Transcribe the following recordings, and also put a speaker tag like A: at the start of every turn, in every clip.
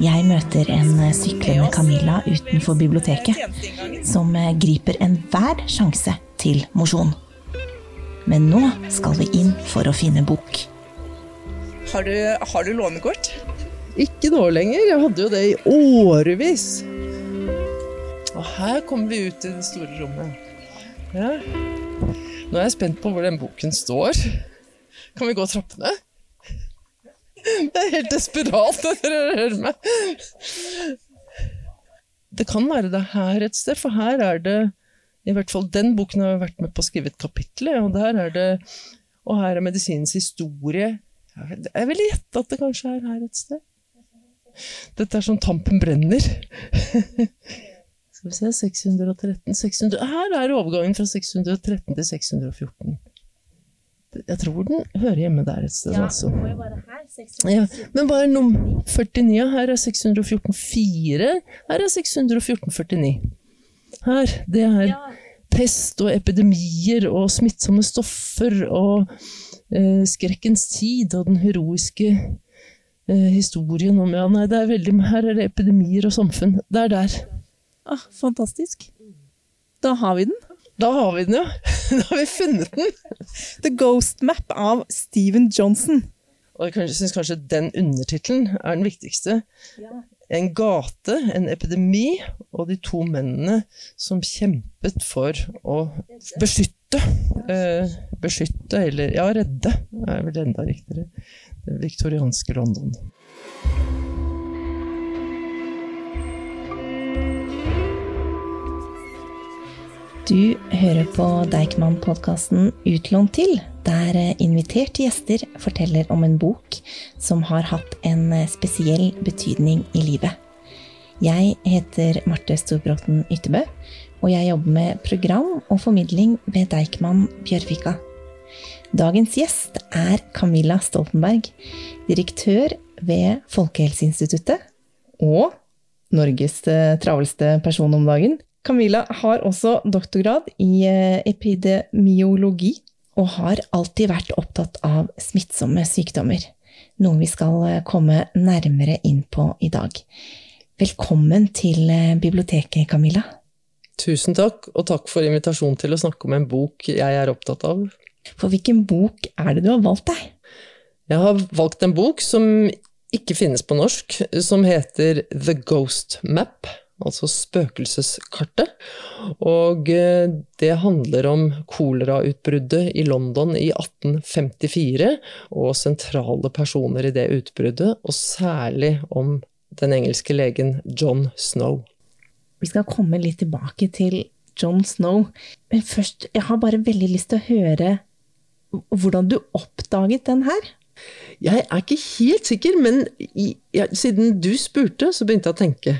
A: Jeg møter en syklende Camilla utenfor biblioteket, som griper enhver sjanse til mosjon. Men nå skal vi inn for å finne bok.
B: Har du, har du lånekort?
C: Ikke nå lenger. Jeg hadde jo det i årevis. Og her kommer vi ut i det store rommet. Ja. Nå er jeg spent på hvor den boken står. Kan vi gå trappene? Det er helt desperat at dere hører meg. Det kan være det her et sted, for her er det i hvert fall Den boken har vært med på å skrive et kapittel, og der er det Og her er medisinens historie. Jeg vil gjette at det kanskje er her et sted. Dette er sånn Tampen brenner. Skal vi se 613 600, Her er overgangen fra 613 til 614. Jeg tror den hører hjemme der et sted, ja, altså. Ja, men er nummer 49? Her er 614 4. Her er 614 49. Her. Det er pest og epidemier og smittsomme stoffer og eh, skrekkens tid og den heroiske eh, historien om Ja, nei, det er veldig Her er det epidemier og samfunn. Det er der.
D: Ah, fantastisk. Da har vi den.
C: Da har vi den, ja. Da har vi funnet den.
D: The Ghost Map av Steven Johnson.
C: Og jeg syns kanskje den undertittelen er den viktigste. Ja. En gate, en epidemi, og de to mennene som kjempet for å beskytte. Eh, beskytte, eller ja, redde, er vel enda riktigere. Det viktorianske London.
A: Du hører på Deichman-podkasten Utlånt til, der inviterte gjester forteller om en bok som har hatt en spesiell betydning i livet. Jeg heter Marte Storbråten Ytterbø, og jeg jobber med program og formidling ved Deichman Bjørvika. Dagens gjest er Camilla Stoltenberg, direktør ved Folkehelseinstituttet og Norges travelste person om dagen. Camilla har også doktorgrad i eh, epidemiologi, og har alltid vært opptatt av smittsomme sykdommer. Noe vi skal eh, komme nærmere inn på i dag. Velkommen til eh, biblioteket, Camilla.
C: Tusen takk, og takk for invitasjonen til å snakke om en bok jeg er opptatt av.
A: For hvilken bok er det du har valgt deg?
C: Jeg har valgt en bok som ikke finnes på norsk, som heter The Ghost Map altså spøkelseskartet. Og eh, det handler om kolerautbruddet i London i 1854, og sentrale personer i det utbruddet, og særlig om den engelske legen John Snow.
A: Vi skal komme litt tilbake til John Snow, men først, jeg har bare veldig lyst til å høre hvordan du oppdaget den her.
C: Jeg er ikke helt sikker, men i, ja, siden du spurte, så begynte jeg å tenke.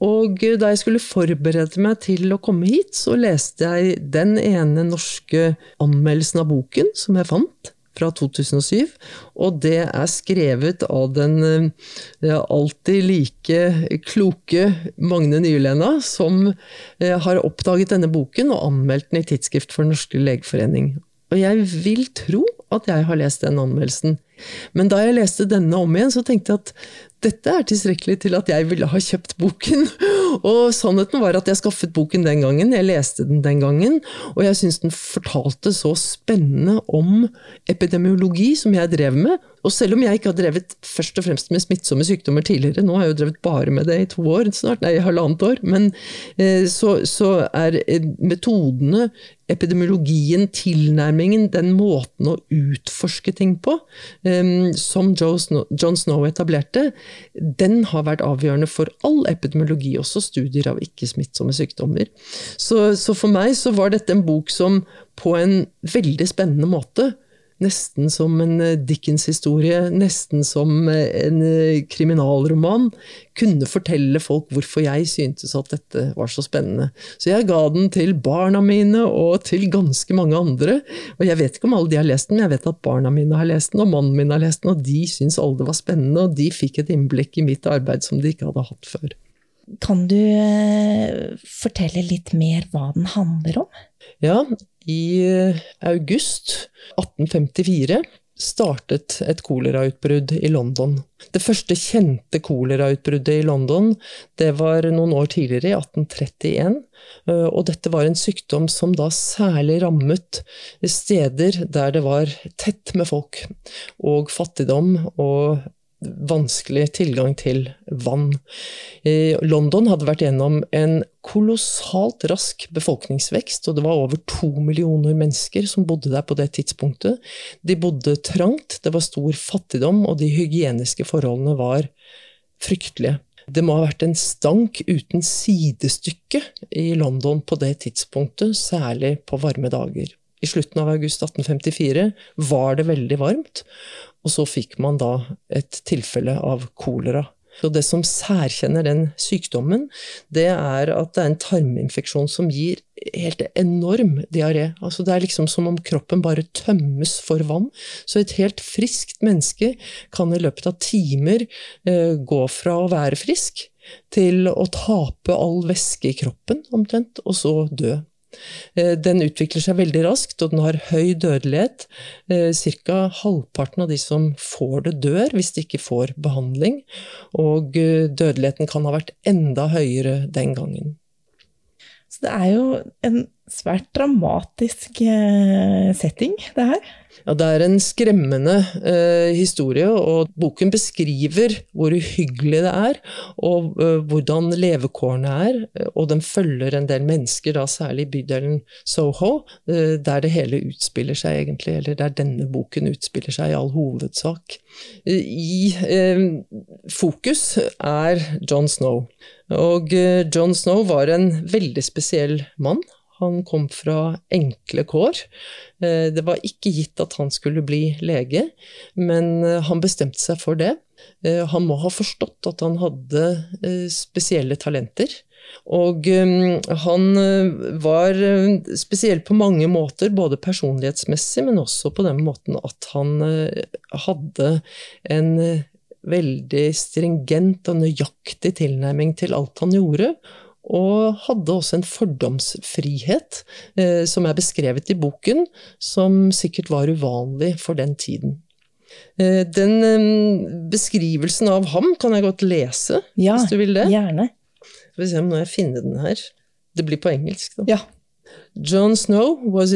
C: Og da jeg skulle forberede meg til å komme hit, så leste jeg den ene norske anmeldelsen av boken som jeg fant, fra 2007. Og det er skrevet av den eh, alltid like kloke Magne Nylenda, som eh, har oppdaget denne boken og anmeldt den i Tidsskrift for Den norske legeforening. Og jeg vil tro at jeg har lest den anmeldelsen. Men da jeg leste denne om igjen, så tenkte jeg at dette er tilstrekkelig til at jeg ville ha kjøpt boken. Og sannheten var at jeg skaffet boken den gangen, jeg leste den den gangen, og jeg syns den fortalte så spennende om epidemiologi som jeg drev med. Og selv om jeg ikke har drevet først og fremst med smittsomme sykdommer tidligere, nå har jeg jo drevet bare med det i to år snart, nei, halvannet år, men eh, så, så er eh, metodene epidemiologien, tilnærmingen, den måten å utforske ting på, um, som John Snow etablerte, den har vært avgjørende for all epidemiologi, også studier av ikke-smittsomme sykdommer. Så, så for meg så var dette en bok som på en veldig spennende måte Nesten som en eh, Dickens-historie, nesten som eh, en eh, kriminalroman. Kunne fortelle folk hvorfor jeg syntes at dette var så spennende. Så jeg ga den til barna mine og til ganske mange andre. Og jeg vet ikke om alle de har lest den, men jeg vet at barna mine har lest den, og mannen min har lest den, og de syntes alle det var spennende, og de fikk et innblikk i mitt arbeid som de ikke hadde hatt før.
A: Kan du fortelle litt mer hva den handler om?
C: Ja, i eh, august 1854 startet et kolerautbrudd i London. Det første kjente kolerautbruddet i London det var noen år tidligere, i 1831. Eh, og dette var en sykdom som da særlig rammet steder der det var tett med folk, og fattigdom og vanskelig tilgang til vann. London hadde vært gjennom en kolossalt rask befolkningsvekst, og det var over to millioner mennesker som bodde der på det tidspunktet. De bodde trangt, det var stor fattigdom, og de hygieniske forholdene var fryktelige. Det må ha vært en stank uten sidestykke i London på det tidspunktet, særlig på varme dager. I slutten av august 1854 var det veldig varmt, og så fikk man da et tilfelle av kolera. Så det som særkjenner den sykdommen, det er at det er en tarminfeksjon som gir helt enorm diaré. Altså det er liksom som om kroppen bare tømmes for vann. Så et helt friskt menneske kan i løpet av timer eh, gå fra å være frisk til å tape all væske i kroppen, omtrent, og så dø. Eh, den utvikler seg veldig raskt, og den har høy dødelighet. Eh, Ca. halvparten av de som får det, dør hvis de ikke får behandling. Og eh, dødeligheten kan ha vært enda høyere den gangen.
A: Så det er jo en svært dramatisk setting, det her.
C: Ja, det er en skremmende eh, historie, og boken beskriver hvor uhyggelig det er, og eh, hvordan levekårene er. Og den følger en del mennesker, da særlig i bydelen Soho, eh, der det hele utspiller seg, egentlig. Eller der denne boken utspiller seg, i all hovedsak. I eh, fokus er John Snow. Og eh, John Snow var en veldig spesiell mann. Han kom fra enkle kår. Eh, det var ikke gitt at han skulle bli lege, men eh, han bestemte seg for det. Eh, han må ha forstått at han hadde spesielle talenter. Og han var spesiell på mange måter, både personlighetsmessig, men også på den måten at han hadde en veldig stringent og nøyaktig tilnærming til alt han gjorde, og hadde også en fordomsfrihet, eh, som er beskrevet i boken, som sikkert var uvanlig for den tiden. Eh, den eh, beskrivelsen av ham kan jeg godt lese,
A: ja,
C: hvis du vil det.
A: Gjerne.
C: Skal vi se om jeg finner den her. Det blir på engelsk, da.
A: Ja.
C: John Snow was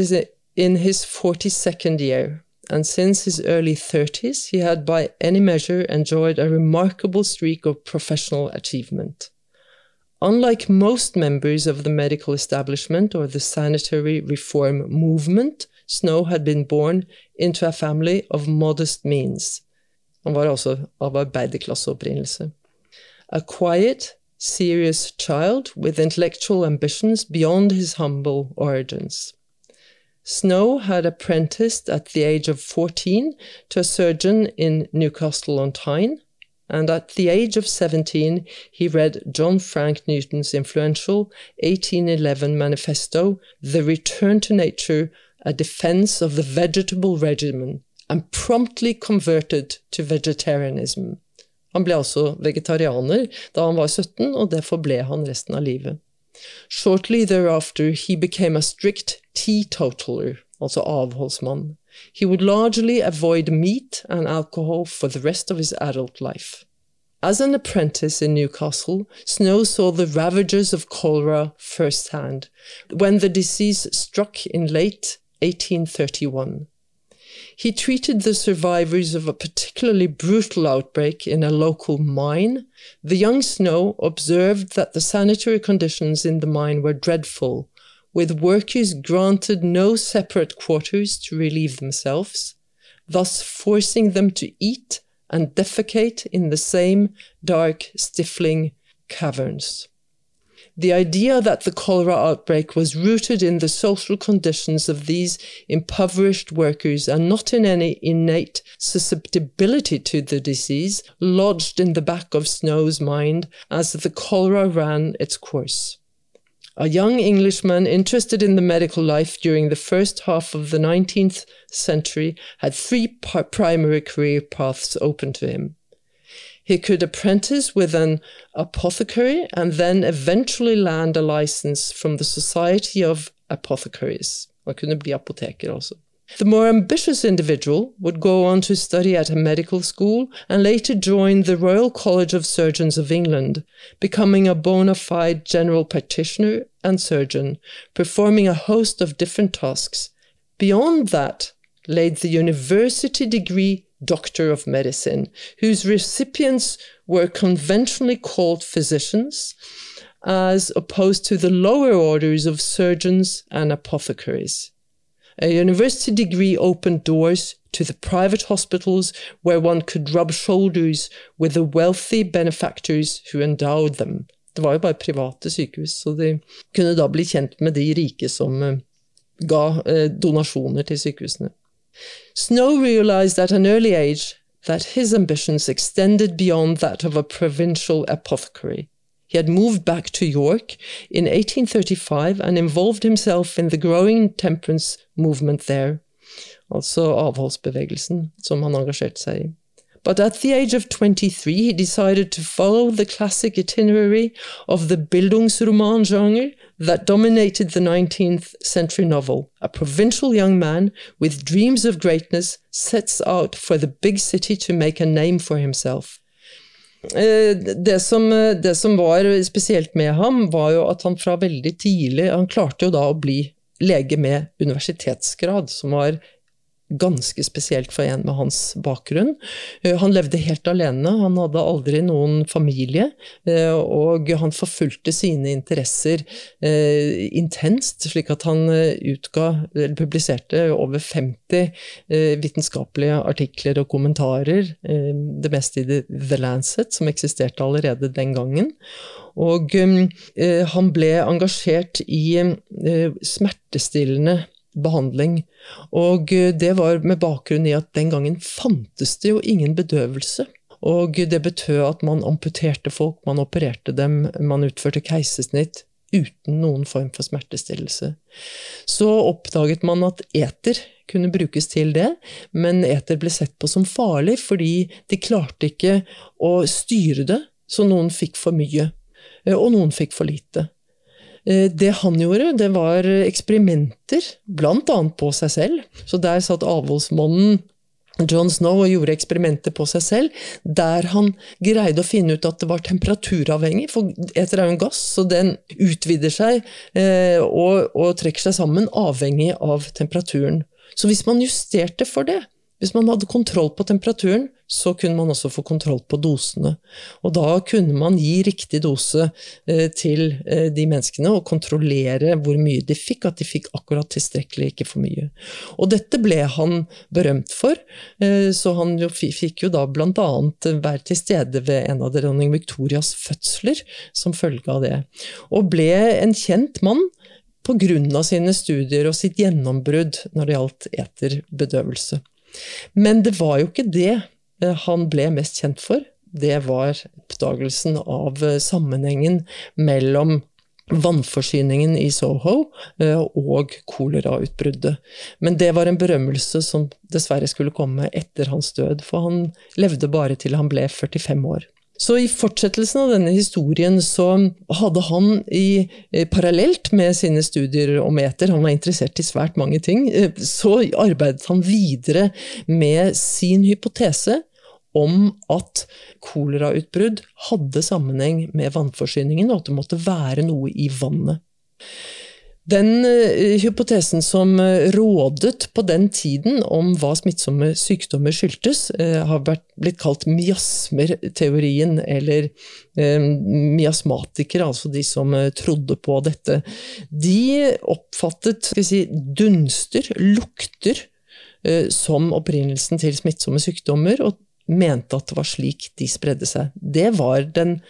C: in his 42nd year. and since his early 30s, he had by any measure enjoyed a remarkable streak of professional achievement. Unlike most members of the medical establishment or the sanitary reform movement, Snow had been born into a family of modest means. Han var altså av arbeiderklasseopprinnelse. A quiet, serious child with intellectual ambitions beyond his humble origins. Snow had apprenticed at the age of 14 to a surgeon in Newcastle on Tyne, and at the age of 17 he read John Frank Newton's influential 1811 manifesto, The Return to Nature, a Defense of the Vegetable Regimen, and promptly converted to vegetarianism. Han ble altså vegetarianer da han var 17, og derfor ble han resten av livet. Shortly thereafter he became a strict teetotaler, altså avholdsmann. He would largely avoid meat and alcohol for the rest of his adult life. As an apprentice in Newcastle, Snow saw the ravages of cholera firsthand when the disease struck in late 1831. He treated the survivors of a particularly brutal outbreak in a local mine. The young Snow observed that the sanitary conditions in the mine were dreadful with workers granted no separate quarters to relieve themselves, thus forcing them to eat and defecate in the same dark, stifling caverns. The idea that the cholera outbreak was rooted in the social conditions of these impoverished workers and not in any innate susceptibility to the disease lodged in the back of Snow's mind as the cholera ran its course a young Englishman interested in the medical life during the first half of the 19th century had three primary career paths open to him. He could apprentice with an apothecary and then eventually land a license from the Society of Apothecaries. Han kunne bli apoteker også. The more ambitious individual would go on to study at a medical school and later join the Royal College of Surgeons of England, becoming a bona fide general practitioner and surgeon, performing a host of different tasks. Beyond that laid the university degree Doctor of Medicine, whose recipients were conventionally called physicians, as opposed to the lower orders of surgeons and apothecaries. A university degree opened doors to the private hospitals where one could rub shoulders with the wealthy benefactors who endowed them. Det var jo bare private sykehus, så de kunne da bli kjent med de rike som eh, ga eh, donasjoner til sykehusene. Snow realized at an early age that his ambitions extended beyond that of a provincial apothecary. He had moved back to York in 1835 and involved himself in the growing temperance movement there, altså avholdsbevegelsen, som han engasjerte seg i. But at the age of 23, he decided to follow the classic itinerary of the Bildungsroman genre that dominated the 19th century novel. A provincial young man with dreams of greatness sets out for the big city to make a name for himself. Eh, det som, det som, var spesielt med ham, var jo at han fra veldig tidlig Han klarte jo da å bli lege med universitetsgrad, som var ganske spesielt for en med hans bakgrunn. Eh, han levde helt alene, han hadde aldri noen familie, eh, og han forfulgte sine interesser eh, intenst, slik at han utga, eller publiserte over 50 vitenskapelige artikler og kommentarer, det meste i The Lancet, som eksisterte allerede den gangen. Og han ble engasjert i smertestillende behandling. Og eh, det var med bakgrunn i at den gangen fantes det jo ingen bedøvelse. Og det betød at man amputerte folk, man opererte dem, man utførte keisersnitt uten noen form for smertestillelse. Så oppdaget man at eter kunne brukes til det, men eter ble sett på som farlig fordi de klarte ikke å styre det, så noen fikk for mye, eh, og noen fikk for lite. Eh, det han gjorde, det var eksperimenter, annet på seg selv. Så der satt avholdsmannen John Snow og gjorde eksperimenter på seg selv, der han greide å finne ut at det var temperaturavhengig, for eter er jo en gass, så den utvider seg eh, og, og trekker seg sammen avhengig av temperaturen. Så hvis man justerte for det, hvis man hadde kontroll på temperaturen, så kunne man også få kontroll på dosene. Og da kunne man gi riktig dose eh, til eh, de menneskene og kontrollere hvor mye de fikk, at de fikk akkurat tilstrekkelig, ikke for mye. Og dette ble han berømt for, eh, så han jo fikk jo da blant annet være til stede ved en av dronning Victorias fødsler som følge av det. Og ble en kjent mann pga. sine studier og sitt gjennombrudd når det gjaldt eterbedøvelse. Men det var jo ikke det eh, han ble mest kjent for. Det var oppdagelsen av eh, sammenhengen mellom vannforsyningen i Soho eh, og kolerautbruddet. Men det var en berømmelse som dessverre skulle komme etter hans død, for han levde bare til han ble 45 år. Så i fortsettelsen av denne historien så hadde han i, eh, parallelt med sine studier om eter, han var interessert i svært mange ting, eh, så arbeidet han videre med sin hypotese om at kolerautbrudd hadde sammenheng med vannforsyningen, og at det måtte være noe i vannet. Den uh, hypotesen som uh, rådet på den tiden om hva smittsomme sykdommer skyldtes, uh, har blitt kalt miasmerteorien, eller miasmatikere, altså de som trodde på dette. De oppfattet si, dunster, lukter, som opprinnelsen til smittsomme sykdommer, og mente at det var slik de spredde seg. Det var den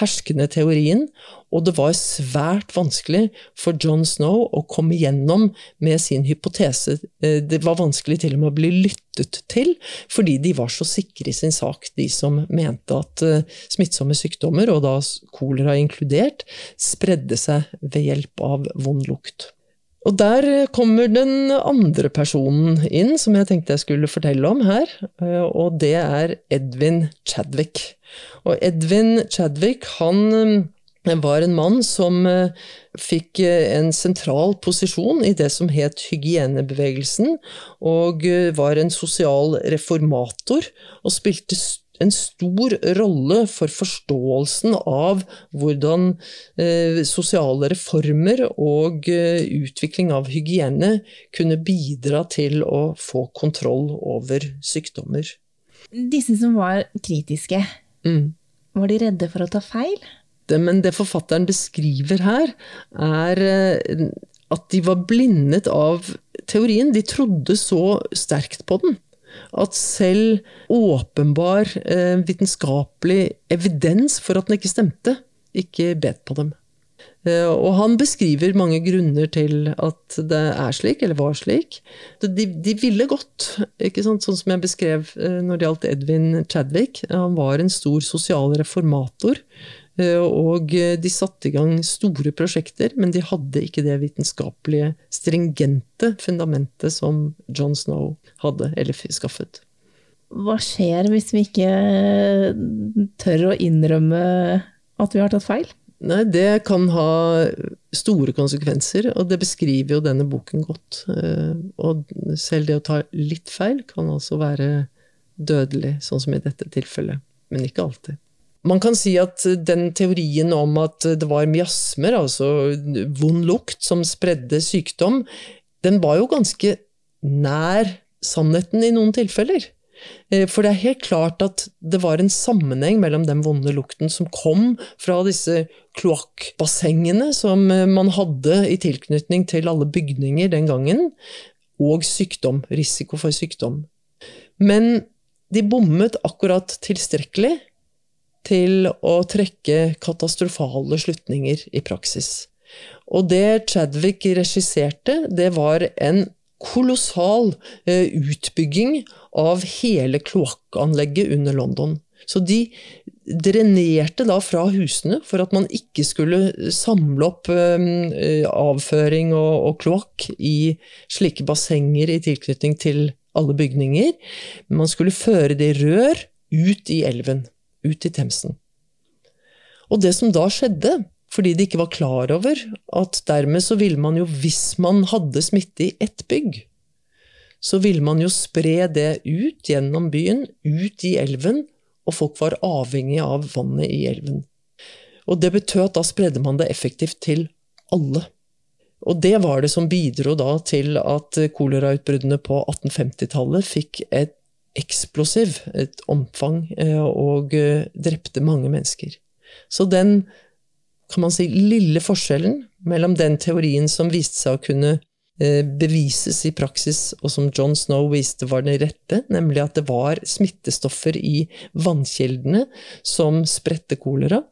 C: herskende teorien, og det var svært vanskelig for John Snow å komme gjennom med sin hypotese. Eh, det var vanskelig til og med å bli lyttet til, fordi de var så sikre i sin sak, de som mente at eh, smittsomme sykdommer, og da kolera inkludert, spredde seg ved hjelp av vond lukt. Og der kommer den andre personen inn, som jeg tenkte jeg skulle fortelle om her, eh, og det er Edvin Chadwick. Og Edvin Chadwick han var en mann som eh, fikk eh, en sentral posisjon i det som het hygienebevegelsen, og eh, var en sosial reformator, og spilte en stor rolle for forståelsen av hvordan eh, sosiale reformer og eh, utvikling av hygiene kunne bidra til å få kontroll over sykdommer.
A: Disse som var kritiske,
C: Mm.
A: var de redde for å ta feil?
C: Det, men det forfatteren beskriver her, er eh, at de var blindet av teorien. De trodde så sterkt på den. At selv åpenbar eh, vitenskapelig evidens for at den ikke stemte, ikke bet på dem. Eh, og han beskriver mange grunner til at det er slik, eller var slik. De, de ville godt, ikke sånn som jeg beskrev eh, når det gjaldt Edvin Chadwick. Han var en stor sosial reformator. Eh, Og de satte i gang store prosjekter, men de hadde ikke det vitenskapelige, stringente fundamentet som John Snow hadde, eller skaffet.
A: Hva skjer hvis vi ikke tør å innrømme at vi har tatt feil?
C: Nei, det kan ha store konsekvenser, og det beskriver jo denne boken godt. Eh, Og selv det å ta litt feil kan altså være dødelig, sånn som i dette tilfellet. Men ikke alltid. Man kan si at den teorien om at det var miasmer, altså vond lukt, som spredde sykdom, den var jo ganske nær sannheten i noen tilfeller. Eh, For det er helt klart at det var en sammenheng mellom den vonde lukten som kom fra disse kloakkbassengene som eh, man hadde i tilknytning til alle bygninger den gangen, og sykdom, risiko for sykdom. Men de bommet akkurat tilstrekkelig til å trekke katastrofale slutninger i praksis. Og det Chadwick regisserte, det var en kolossal eh, utbygging av hele kloakkanlegget under London. Så de drenerte da fra husene for at man ikke skulle samle opp eh, avføring og, og kloakk i slike bassenger i tilknytning til alle bygninger. Man skulle føre det i rør ut i elven, ut i Themsen. Og det som da skjedde, fordi de ikke var klar over at dermed så ville man jo, hvis man hadde smitte i ett bygg, så ville man jo spre det ut gjennom byen, ut i elven, og folk var avhengig av vannet i elven. Og det betød at da spredde man det effektivt til alle. Og det var det som bidro da til at kolerautbruddene på 1850-tallet fikk et eksplosiv et omfang eh, og eh, drepte mange mennesker. Så den kan man si, lille forskjellen mellom den teorien som viste seg å kunne eh, bevises i praksis, og som John Snow viste var den rette, nemlig at det var smittestoffer i vannkildene som spredte kolera,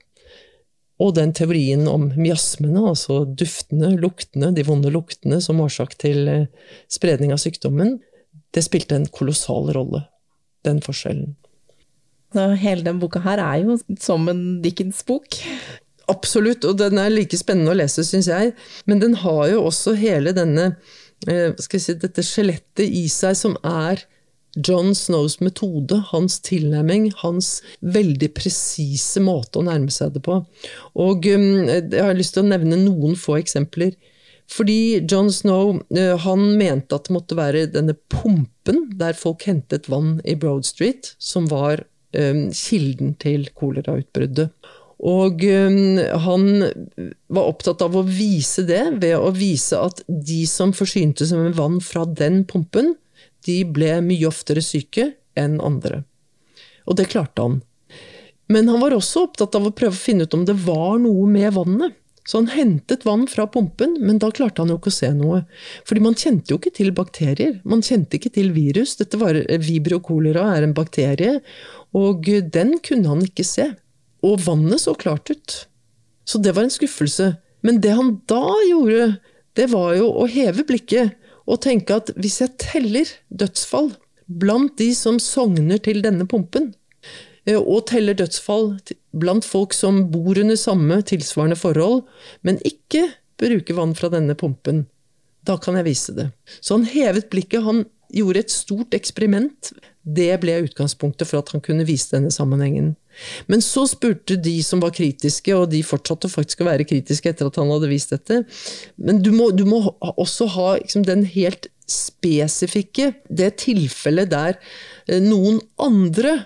C: og den teorien om miasmene, altså duftene, luktene, de vonde luktene som årsak til spredning av sykdommen, det spilte en kolossal rolle, den forskjellen.
A: Så hele denne boka her er jo som en Dickens-bok.
C: Absolutt, og den er like spennende å lese, syns jeg. Men den har jo også hele denne eh, skal jeg si, dette skjelettet i seg som er John Snows metode, hans tilnærming, hans veldig presise måte å nærme seg det på. Og um, jeg har lyst til å nevne noen få eksempler. Fordi John Snow uh, han mente at det måtte være denne pumpen der folk hentet vann i Broad Street, som var um, kilden til kolerautbruddet. Og um, han var opptatt av å vise det ved å vise at de som forsynte seg med vann fra den pumpen, de ble mye oftere syke enn andre. Og det klarte han. Men han var også opptatt av å prøve å finne ut om det var noe med vannet. Så han hentet vann fra pumpen, men da klarte han jo ikke å se noe. Fordi man kjente jo ikke til bakterier. Man kjente ikke til virus. Dette var Vibrio cholera er en bakterie, og den kunne han ikke se. Og vannet så klart ut. Så det var en skuffelse. Men det han da gjorde, det var jo å heve blikket og tenke at hvis jeg teller dødsfall blant de som sogner til denne pumpen, eh, og teller dødsfall blant folk som bor under samme tilsvarende forhold, men ikke bruker vann fra denne pumpen, da kan jeg vise det. Så han hevet blikket, han gjorde et stort eksperiment. Det ble utgangspunktet for at han kunne vise denne sammenhengen. Men så spurte de som var kritiske, og de fortsatte faktisk å være kritiske etter at han hadde vist dette, men du må, du må også ha liksom, den helt spesifikke, det tilfellet der eh, noen andre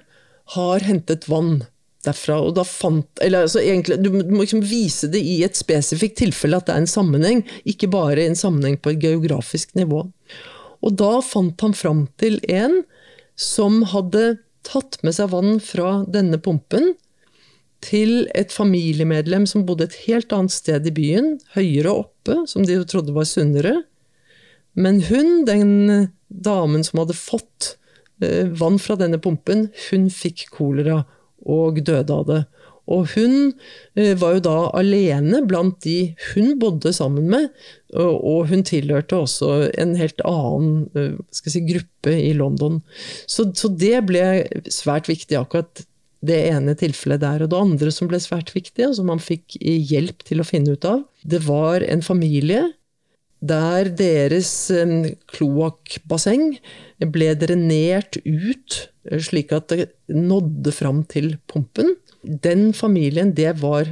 C: har hentet vann derfra. og da fant, eller altså egentlig, Du må liksom vise det i et spesifikt tilfelle, at det er en sammenheng, ikke bare en sammenheng på et geografisk nivå. Og da fant han fram til en som hadde tatt med seg vann fra denne pumpen til et familiemedlem som bodde et helt annet sted i byen, høyere oppe, som de trodde var sunnere. Men hun, den damen som hadde fått vann fra denne pumpen, hun fikk kolera og døde av det. Og hun eh, var jo da alene blant de hun bodde sammen med, og hun tilhørte også en helt annen eh, si, gruppe i London. Så, så, det ble svært viktig, akkurat det ene tilfellet der. Og det andre som ble svært viktig, og som han fikk hjelp til å finne ut av, det var en familie der deres eh, kloakkbasseng ble drenert ut slik at det nådde fram til pumpen. Den familien, det var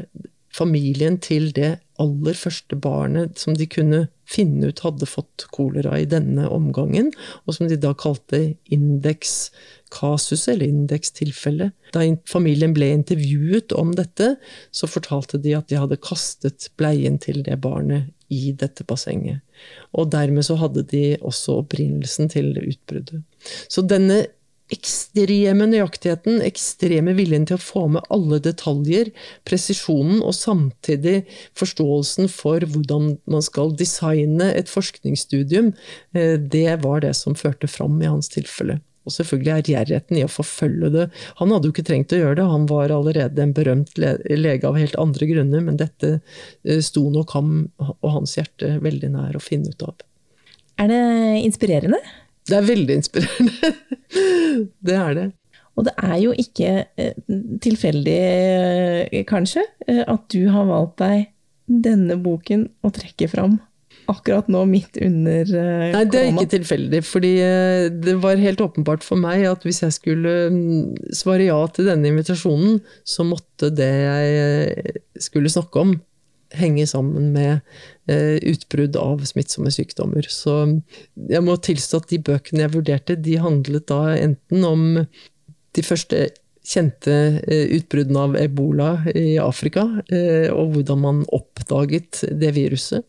C: familien til det aller første barnet som de kunne finne ut hadde fått kolera i denne omgangen, og som de da kalte indekskasus, eller indekstilfelle. Da familien ble intervjuet om dette, så fortalte de at de hadde kastet bleien til det barnet i dette bassenget. Og dermed så hadde de også opprinnelsen til utbruddet. Så denne ekstreme nøyaktigheten, ekstreme viljen til å få med alle detaljer, presisjonen og samtidig forståelsen for hvordan man skal designe et forskningsstudium, eh, det var det som førte fram i hans tilfelle. Og selvfølgelig ærgjerrigheten i å forfølge det. Han hadde jo ikke trengt å gjøre det, han var allerede en berømt lege av helt andre grunner, men dette eh, sto nok ham og hans hjerte veldig nær å finne ut av.
A: Er det inspirerende?
C: Det er veldig inspirerende. det er det.
A: Og det er jo ikke eh, tilfeldig, eh, kanskje, at du har valgt deg denne boken å trekke fram akkurat nå, midt under korona.
C: Nei, det er ikke tilfeldig. fordi det var helt åpenbart for meg at hvis jeg skulle mm, svare ja til denne invitasjonen, så måtte det jeg skulle snakke om, henge sammen med eh, utbrudd av smittsomme sykdommer. Så jeg må tilstå at de bøkene jeg vurderte, de handlet da enten om de første kjente eh, utbruddene av ebola i Afrika, eh, og hvordan man oppdaget det viruset.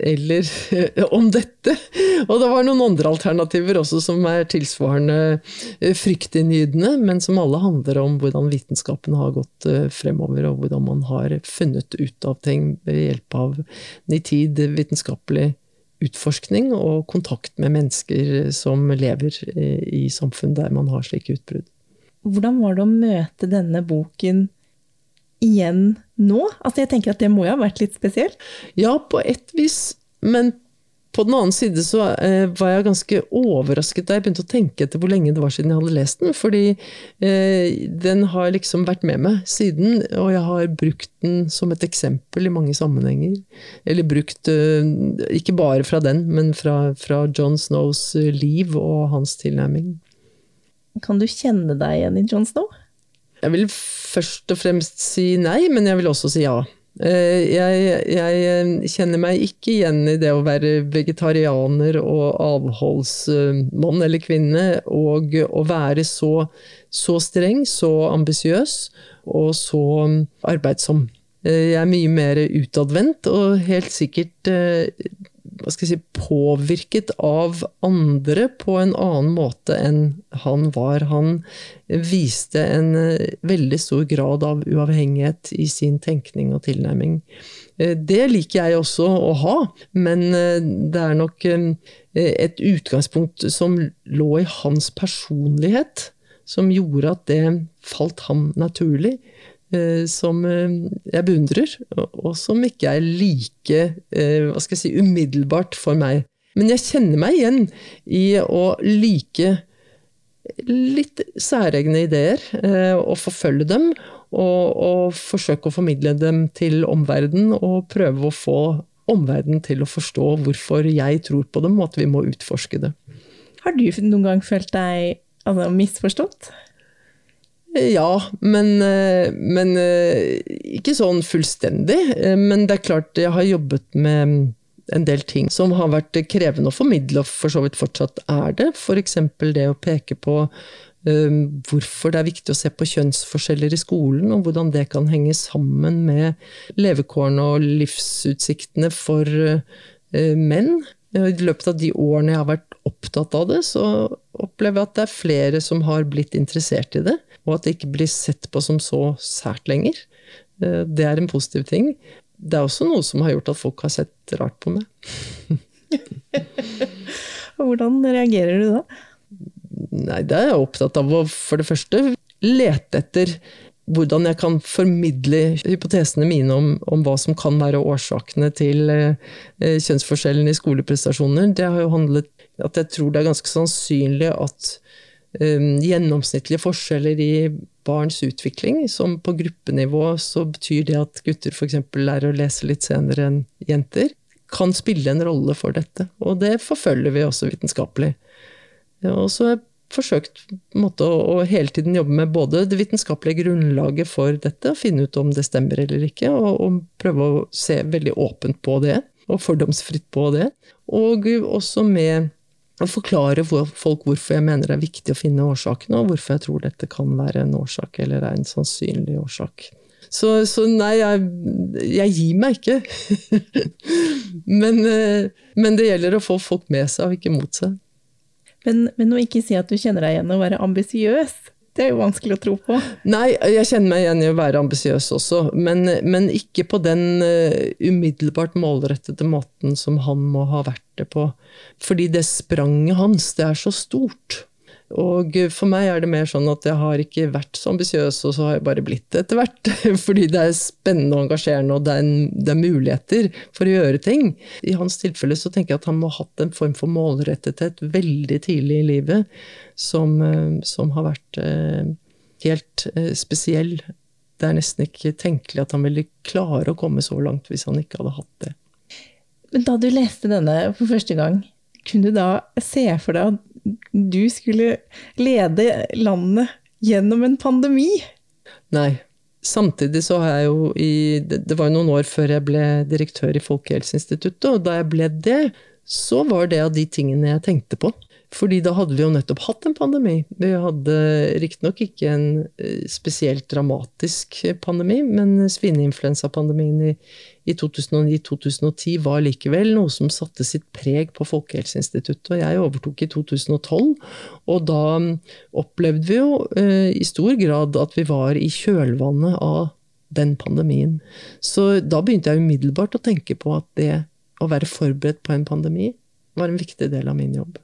C: Eller eh, om dette! Og det var noen andre alternativer også som er tilsvarende fryktinngytende, men som alle handler om hvordan vitenskapen har gått fremover, og hvordan man har funnet ut av ting ved hjelp av nitid vitenskapelig utforskning og kontakt med mennesker som lever i samfunn der man har slike utbrudd.
A: Hvordan var det å møte denne boken igjen nå? Altså jeg tenker at Det må jo ha vært litt spesielt?
C: Ja, på ett vis. Men på den annen side så eh, var jeg ganske overrasket da jeg begynte å tenke etter hvor lenge det var siden jeg hadde lest den. Fordi eh, den har liksom vært med meg siden, og jeg har brukt den som et eksempel i mange sammenhenger. Eller brukt, eh, ikke bare fra den, men fra, fra John Snows liv og hans tilnærming.
A: Kan du kjenne deg igjen i John Snow?
C: Jeg vil først og fremst si nei, men jeg vil også si ja. Eh, jeg, jeg, eh, kjenner meg ikke igjen i det å være vegetarianer og avholdsmann eller -kvinne, og å være så, så streng, så ambisiøs og så arbeidsom. Eh, jeg er mye mer utadvendt og helt sikkert hva skal jeg si, påvirket av andre på en annen måte enn han var. Han viste en eh, veldig stor grad av uavhengighet i sin tenkning og tilnærming. Eh, det liker jeg også å ha, men eh, det er nok et utgangspunkt som lå i hans personlighet, som gjorde at det falt ham naturlig. Eh, som eh, jeg beundrer, og som ikke er like eh, hva skal jeg si, umiddelbart for meg. Men jeg kjenner meg igjen i å like litt særegne ideer, og forfølge dem. Og, og forsøke å formidle dem til omverdenen, og prøve å få omverdenen til å forstå hvorfor jeg tror på dem, og at vi må utforske det.
D: Har du noen gang følt deg altså, misforstått?
C: Ja, men, eh, men, eh, ikke sånn fullstendig. Eh, men det er klart, jeg har jobbet med en del ting som har vært krevende å formidle, og for så vidt fortsatt er det. F.eks. det å peke på hvorfor det er viktig å se på kjønnsforskjeller i skolen, og hvordan det kan henge sammen med levekårene og livsutsiktene for menn. I løpet av de årene jeg har vært opptatt av det, så opplever jeg at det er flere som har blitt interessert i det, og at det ikke blir sett på som så sært lenger. Eh, det er en positiv ting. Det er også noe som har gjort at folk har sett rart på meg.
D: Hvordan reagerer du da?
C: Nei, det er jeg opptatt av å for det første lete etter hvordan jeg kan formidle hypotesene mine om, om hva som kan være årsakene til eh, kjønnsforskjellen i skoleprestasjoner. Det har jo handlet at jeg tror det er ganske sannsynlig at gjennomsnittlige forskjeller i barns utvikling, som på gruppenivå så betyr det at gutter f.eks. lærer å lese litt senere enn jenter, kan spille en rolle for dette. Og det forfølger vi også vitenskapelig. Og så har jeg forsøkt måte, å, hele tiden jobbe med både det vitenskapelige grunnlaget for dette, og finne ut om det stemmer eller ikke, og, og prøve å se veldig åpent på det, og fordomsfritt på det. Og også med å forklare folk hvorfor jeg mener det er viktig å finne årsakene, og hvorfor jeg tror dette kan være en årsak, eller er en sannsynlig årsak. Så, så nei, jeg, jeg, gir meg ikke. men, eh, men, det gjelder å få folk med seg, og ikke mot seg.
D: Men, men å ikke si at du kjenner deg igjen å være ambisiøs, det er jo vanskelig å tro på.
C: Nei, jeg kjenner meg igjen i å være ambisiøs også, men, men, ikke på den uh, umiddelbart målrettede måten som han må ha vært det på. Fordi det spranget hans, det er så stort. Og for meg er det mer sånn at jeg har ikke vært så ambisiøs, og så har jeg bare blitt det etter hvert. Fordi det er spennende og engasjerende, og det er, en, det er, muligheter for å gjøre ting. I hans tilfelle så tenker jeg at han må ha hatt en form for målrettethet veldig tidlig i livet, som, eh, som har vært eh, helt eh, spesiell. Det er nesten ikke tenkelig at han ville klare å komme så langt hvis han ikke hadde hatt det.
D: Men da du leste denne for første gang, kunne du da se for deg at du skulle lede landet gjennom en pandemi.
C: Nei. Samtidig så har jeg jo i Det var jo noen år før jeg ble direktør i Folkehelseinstituttet, og da jeg ble det, så var det av de tingene jeg tenkte på. Fordi da hadde vi jo nettopp hatt en pandemi. Vi hadde riktignok ikke en eh, spesielt dramatisk pandemi, men svineinfluensapandemien i, i 2009-2010 var likevel noe som satte sitt preg på Folkehelseinstituttet. Og jeg overtok i 2012, og da mm, opplevde vi jo eh, i stor grad at vi var i kjølvannet av den pandemien. Så da begynte jeg umiddelbart å tenke på at det å være forberedt på en pandemi var en viktig del av min jobb.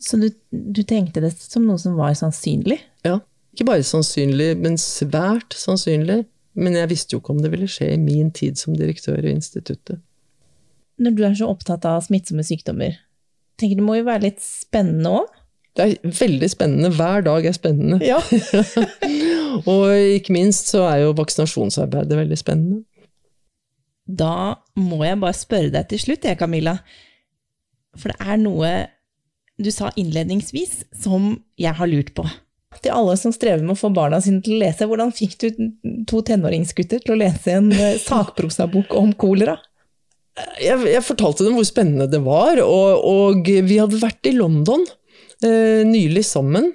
D: Så du, du, tenkte det som noe som var sannsynlig?
C: Ja. Ikke bare sannsynlig, men svært sannsynlig. Men jeg visste jo ikke om det ville skje i min tid som direktør i instituttet.
D: Når du er så opptatt av smittsomme sykdommer, tenker du må jo være litt spennende òg?
C: Det er veldig spennende. Hver dag er spennende.
D: Ja.
C: og ikke minst så er jo vaksinasjonsarbeidet veldig spennende.
A: Da må jeg bare spørre deg til slutt, jeg, Camilla. For det er noe du sa innledningsvis, som jeg har lurt på.
D: Til alle som strever med å få barna sine til å lese, hvordan fikk du to tenåringsgutter til å lese en eh, sakprosabok om kolera?
C: Jeg, jeg, fortalte dem hvor spennende det var, og, og vi hadde vært i London eh, nylig sammen.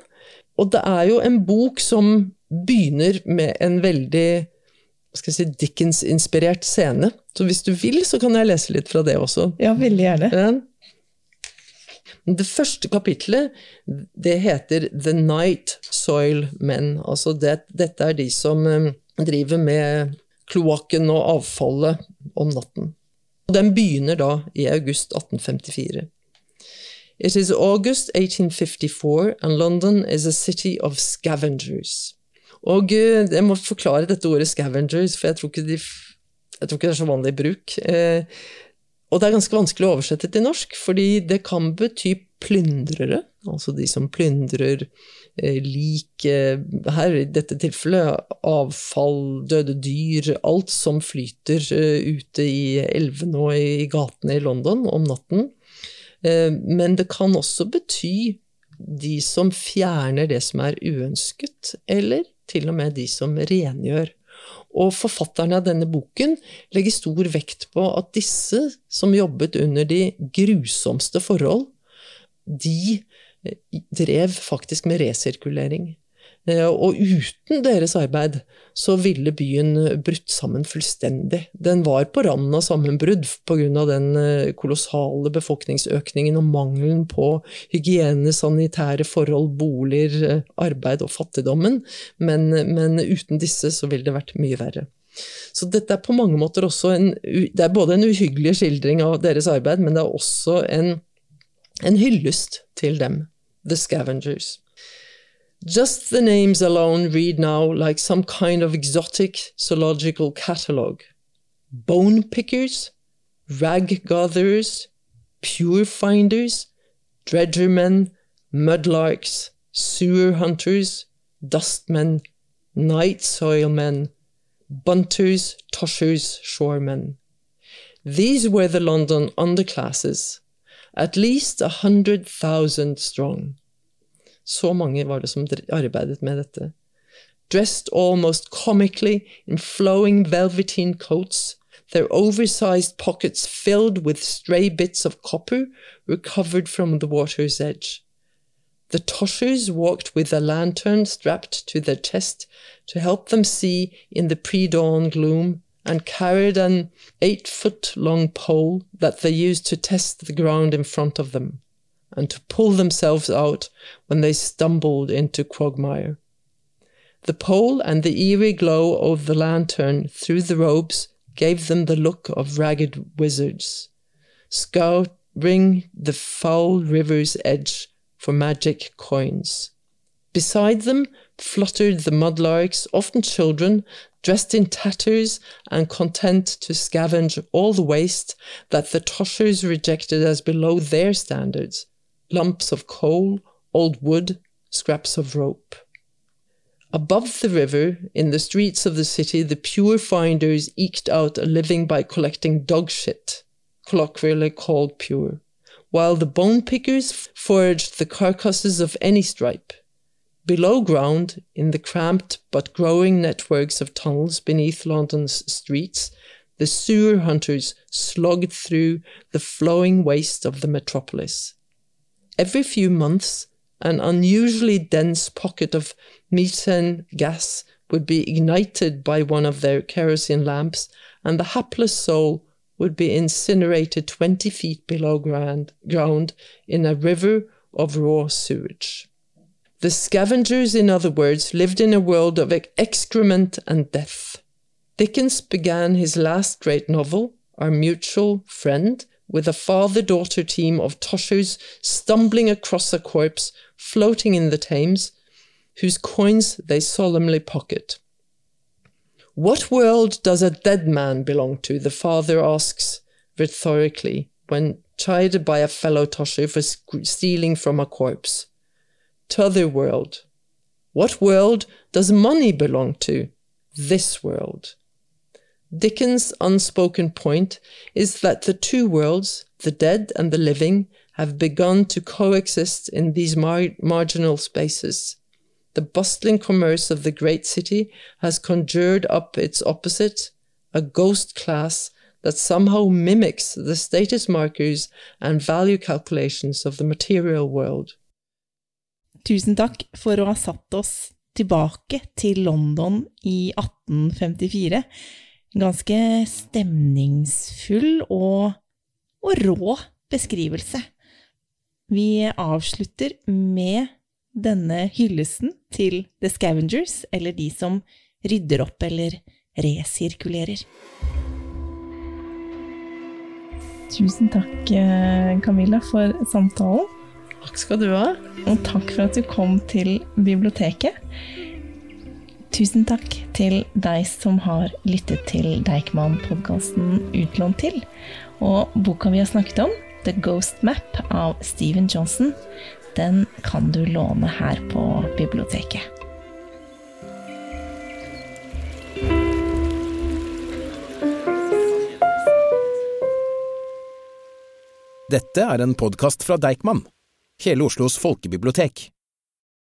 C: Og det er jo en bok som begynner med en veldig si, Dickens-inspirert scene. Så hvis du vil, så kan jeg lese litt fra det også.
D: Ja, veldig gjerne.
C: Det første kapitlet det heter The Night Soil Men. Altså det, dette er de som eh, driver med kloakken og avfallet om natten. Den begynner da i august 1854. It is August 1854, and London is a city of scavengers. Og eh, jeg må forklare dette ordet 'scavengers', for jeg tror ikke, de, jeg tror ikke det er så vanlig i bruk. Og det er ganske vanskelig å oversette til norsk, fordi det kan bety plyndrere, altså de som plyndrer eh, lik eh, Her i dette tilfellet avfall, døde dyr, alt som flyter eh, ute i elvene og i gatene i London om natten. Men det kan også bety de som fjerner det som er uønsket, eller til og med de som rengjør. Og forfatterne av denne boken legger stor vekt på at disse som jobbet under de grusomste forhold, de drev faktisk med resirkulering. Eh, og uten deres arbeid så ville byen eh, brutt sammen fullstendig. Den var på randen av sammenbrudd pga. den eh, kolossale befolkningsøkningen og mangelen på hygiene, sanitære forhold, boliger, arbeid og fattigdommen. Men, men uten disse så ville det vært mye verre. Så dette er på mange måter også en Det er både en uhyggelig skildring av deres arbeid, men det er også en, en hyllest til dem, The Scavengers. Just the names alone read now like some kind of exotic zoological catalogue. Bone pickers, rag gatherers, pure finders, dredgermen, mudlarks, sewer hunters, dustmen, night soilmen, bunters, toshers, shoremen. These were the London underclasses, at least a hundred thousand strong. Så mange var det som arbeidet med dette. Dressed almost comically in flowing velveteen coats, their oversized pockets filled with stray bits of copper recovered from the water's edge. The toshers walked with a lantern strapped to their chest to help them see in the pre dawn gloom, and carried an eight foot long pole that they used to test the ground in front of them and to pull themselves out when they stumbled into quagmire. The pole and the eerie glow of the lantern through the robes gave them the look of ragged wizards, scouring the foul river's edge for magic coins. Beside them fluttered the mudlarks, often children, dressed in tatters and content to scavenge all the waste that the toshers rejected as below their standards lumps of coal, old wood, scraps of rope. Above the river, in the streets of the city, the pure finders eked out a living by collecting dog shit, colloquially called pure, while the bone pickers foraged the carcasses of any stripe. Below ground, in the cramped but growing networks of tunnels beneath London's streets, the sewer hunters slogged through the flowing waste of the metropolis. Every few months, an unusually dense pocket of methane gas would be ignited by one of their kerosene lamps, and the hapless soul would be incinerated 20 feet below ground, ground in a river of raw sewage. The scavengers, in other words, lived in a world of excrement and death. Dickens began his last great novel, Our Mutual Friend, with a father daughter team of toshers stumbling across a corpse floating in the Thames, whose coins they solemnly pocket. What world does a dead man belong to? the father asks rhetorically when chided by a fellow tosher for stealing from a corpse. T'other world. What world does money belong to? This world. Dickens' unspoken point is that the two worlds, the dead and the living, have begun to coexist in these mar marginal spaces. The bustling commerce of the great city has conjured up its opposite, a ghost class that somehow mimics the status markers and value calculations of the material world.
D: Tusen takk for å ha satt oss tilbake til London i 1854. ganske stemningsfull og, og rå beskrivelse. Vi avslutter med denne hyllesten til The Scavengers, eller de som rydder opp eller resirkulerer. Tusen takk, eh, Camilla, for samtalen.
C: Takk skal du ha.
D: Og takk for at du kom til biblioteket. Tusen takk til deg som har lyttet til Deichman-podkasten Utlånt til. Og boka vi har snakket om, The Ghost Map av Steven Johnson, den kan du låne her på biblioteket.
E: Dette er en podkast fra Deichman hele Oslos folkebibliotek.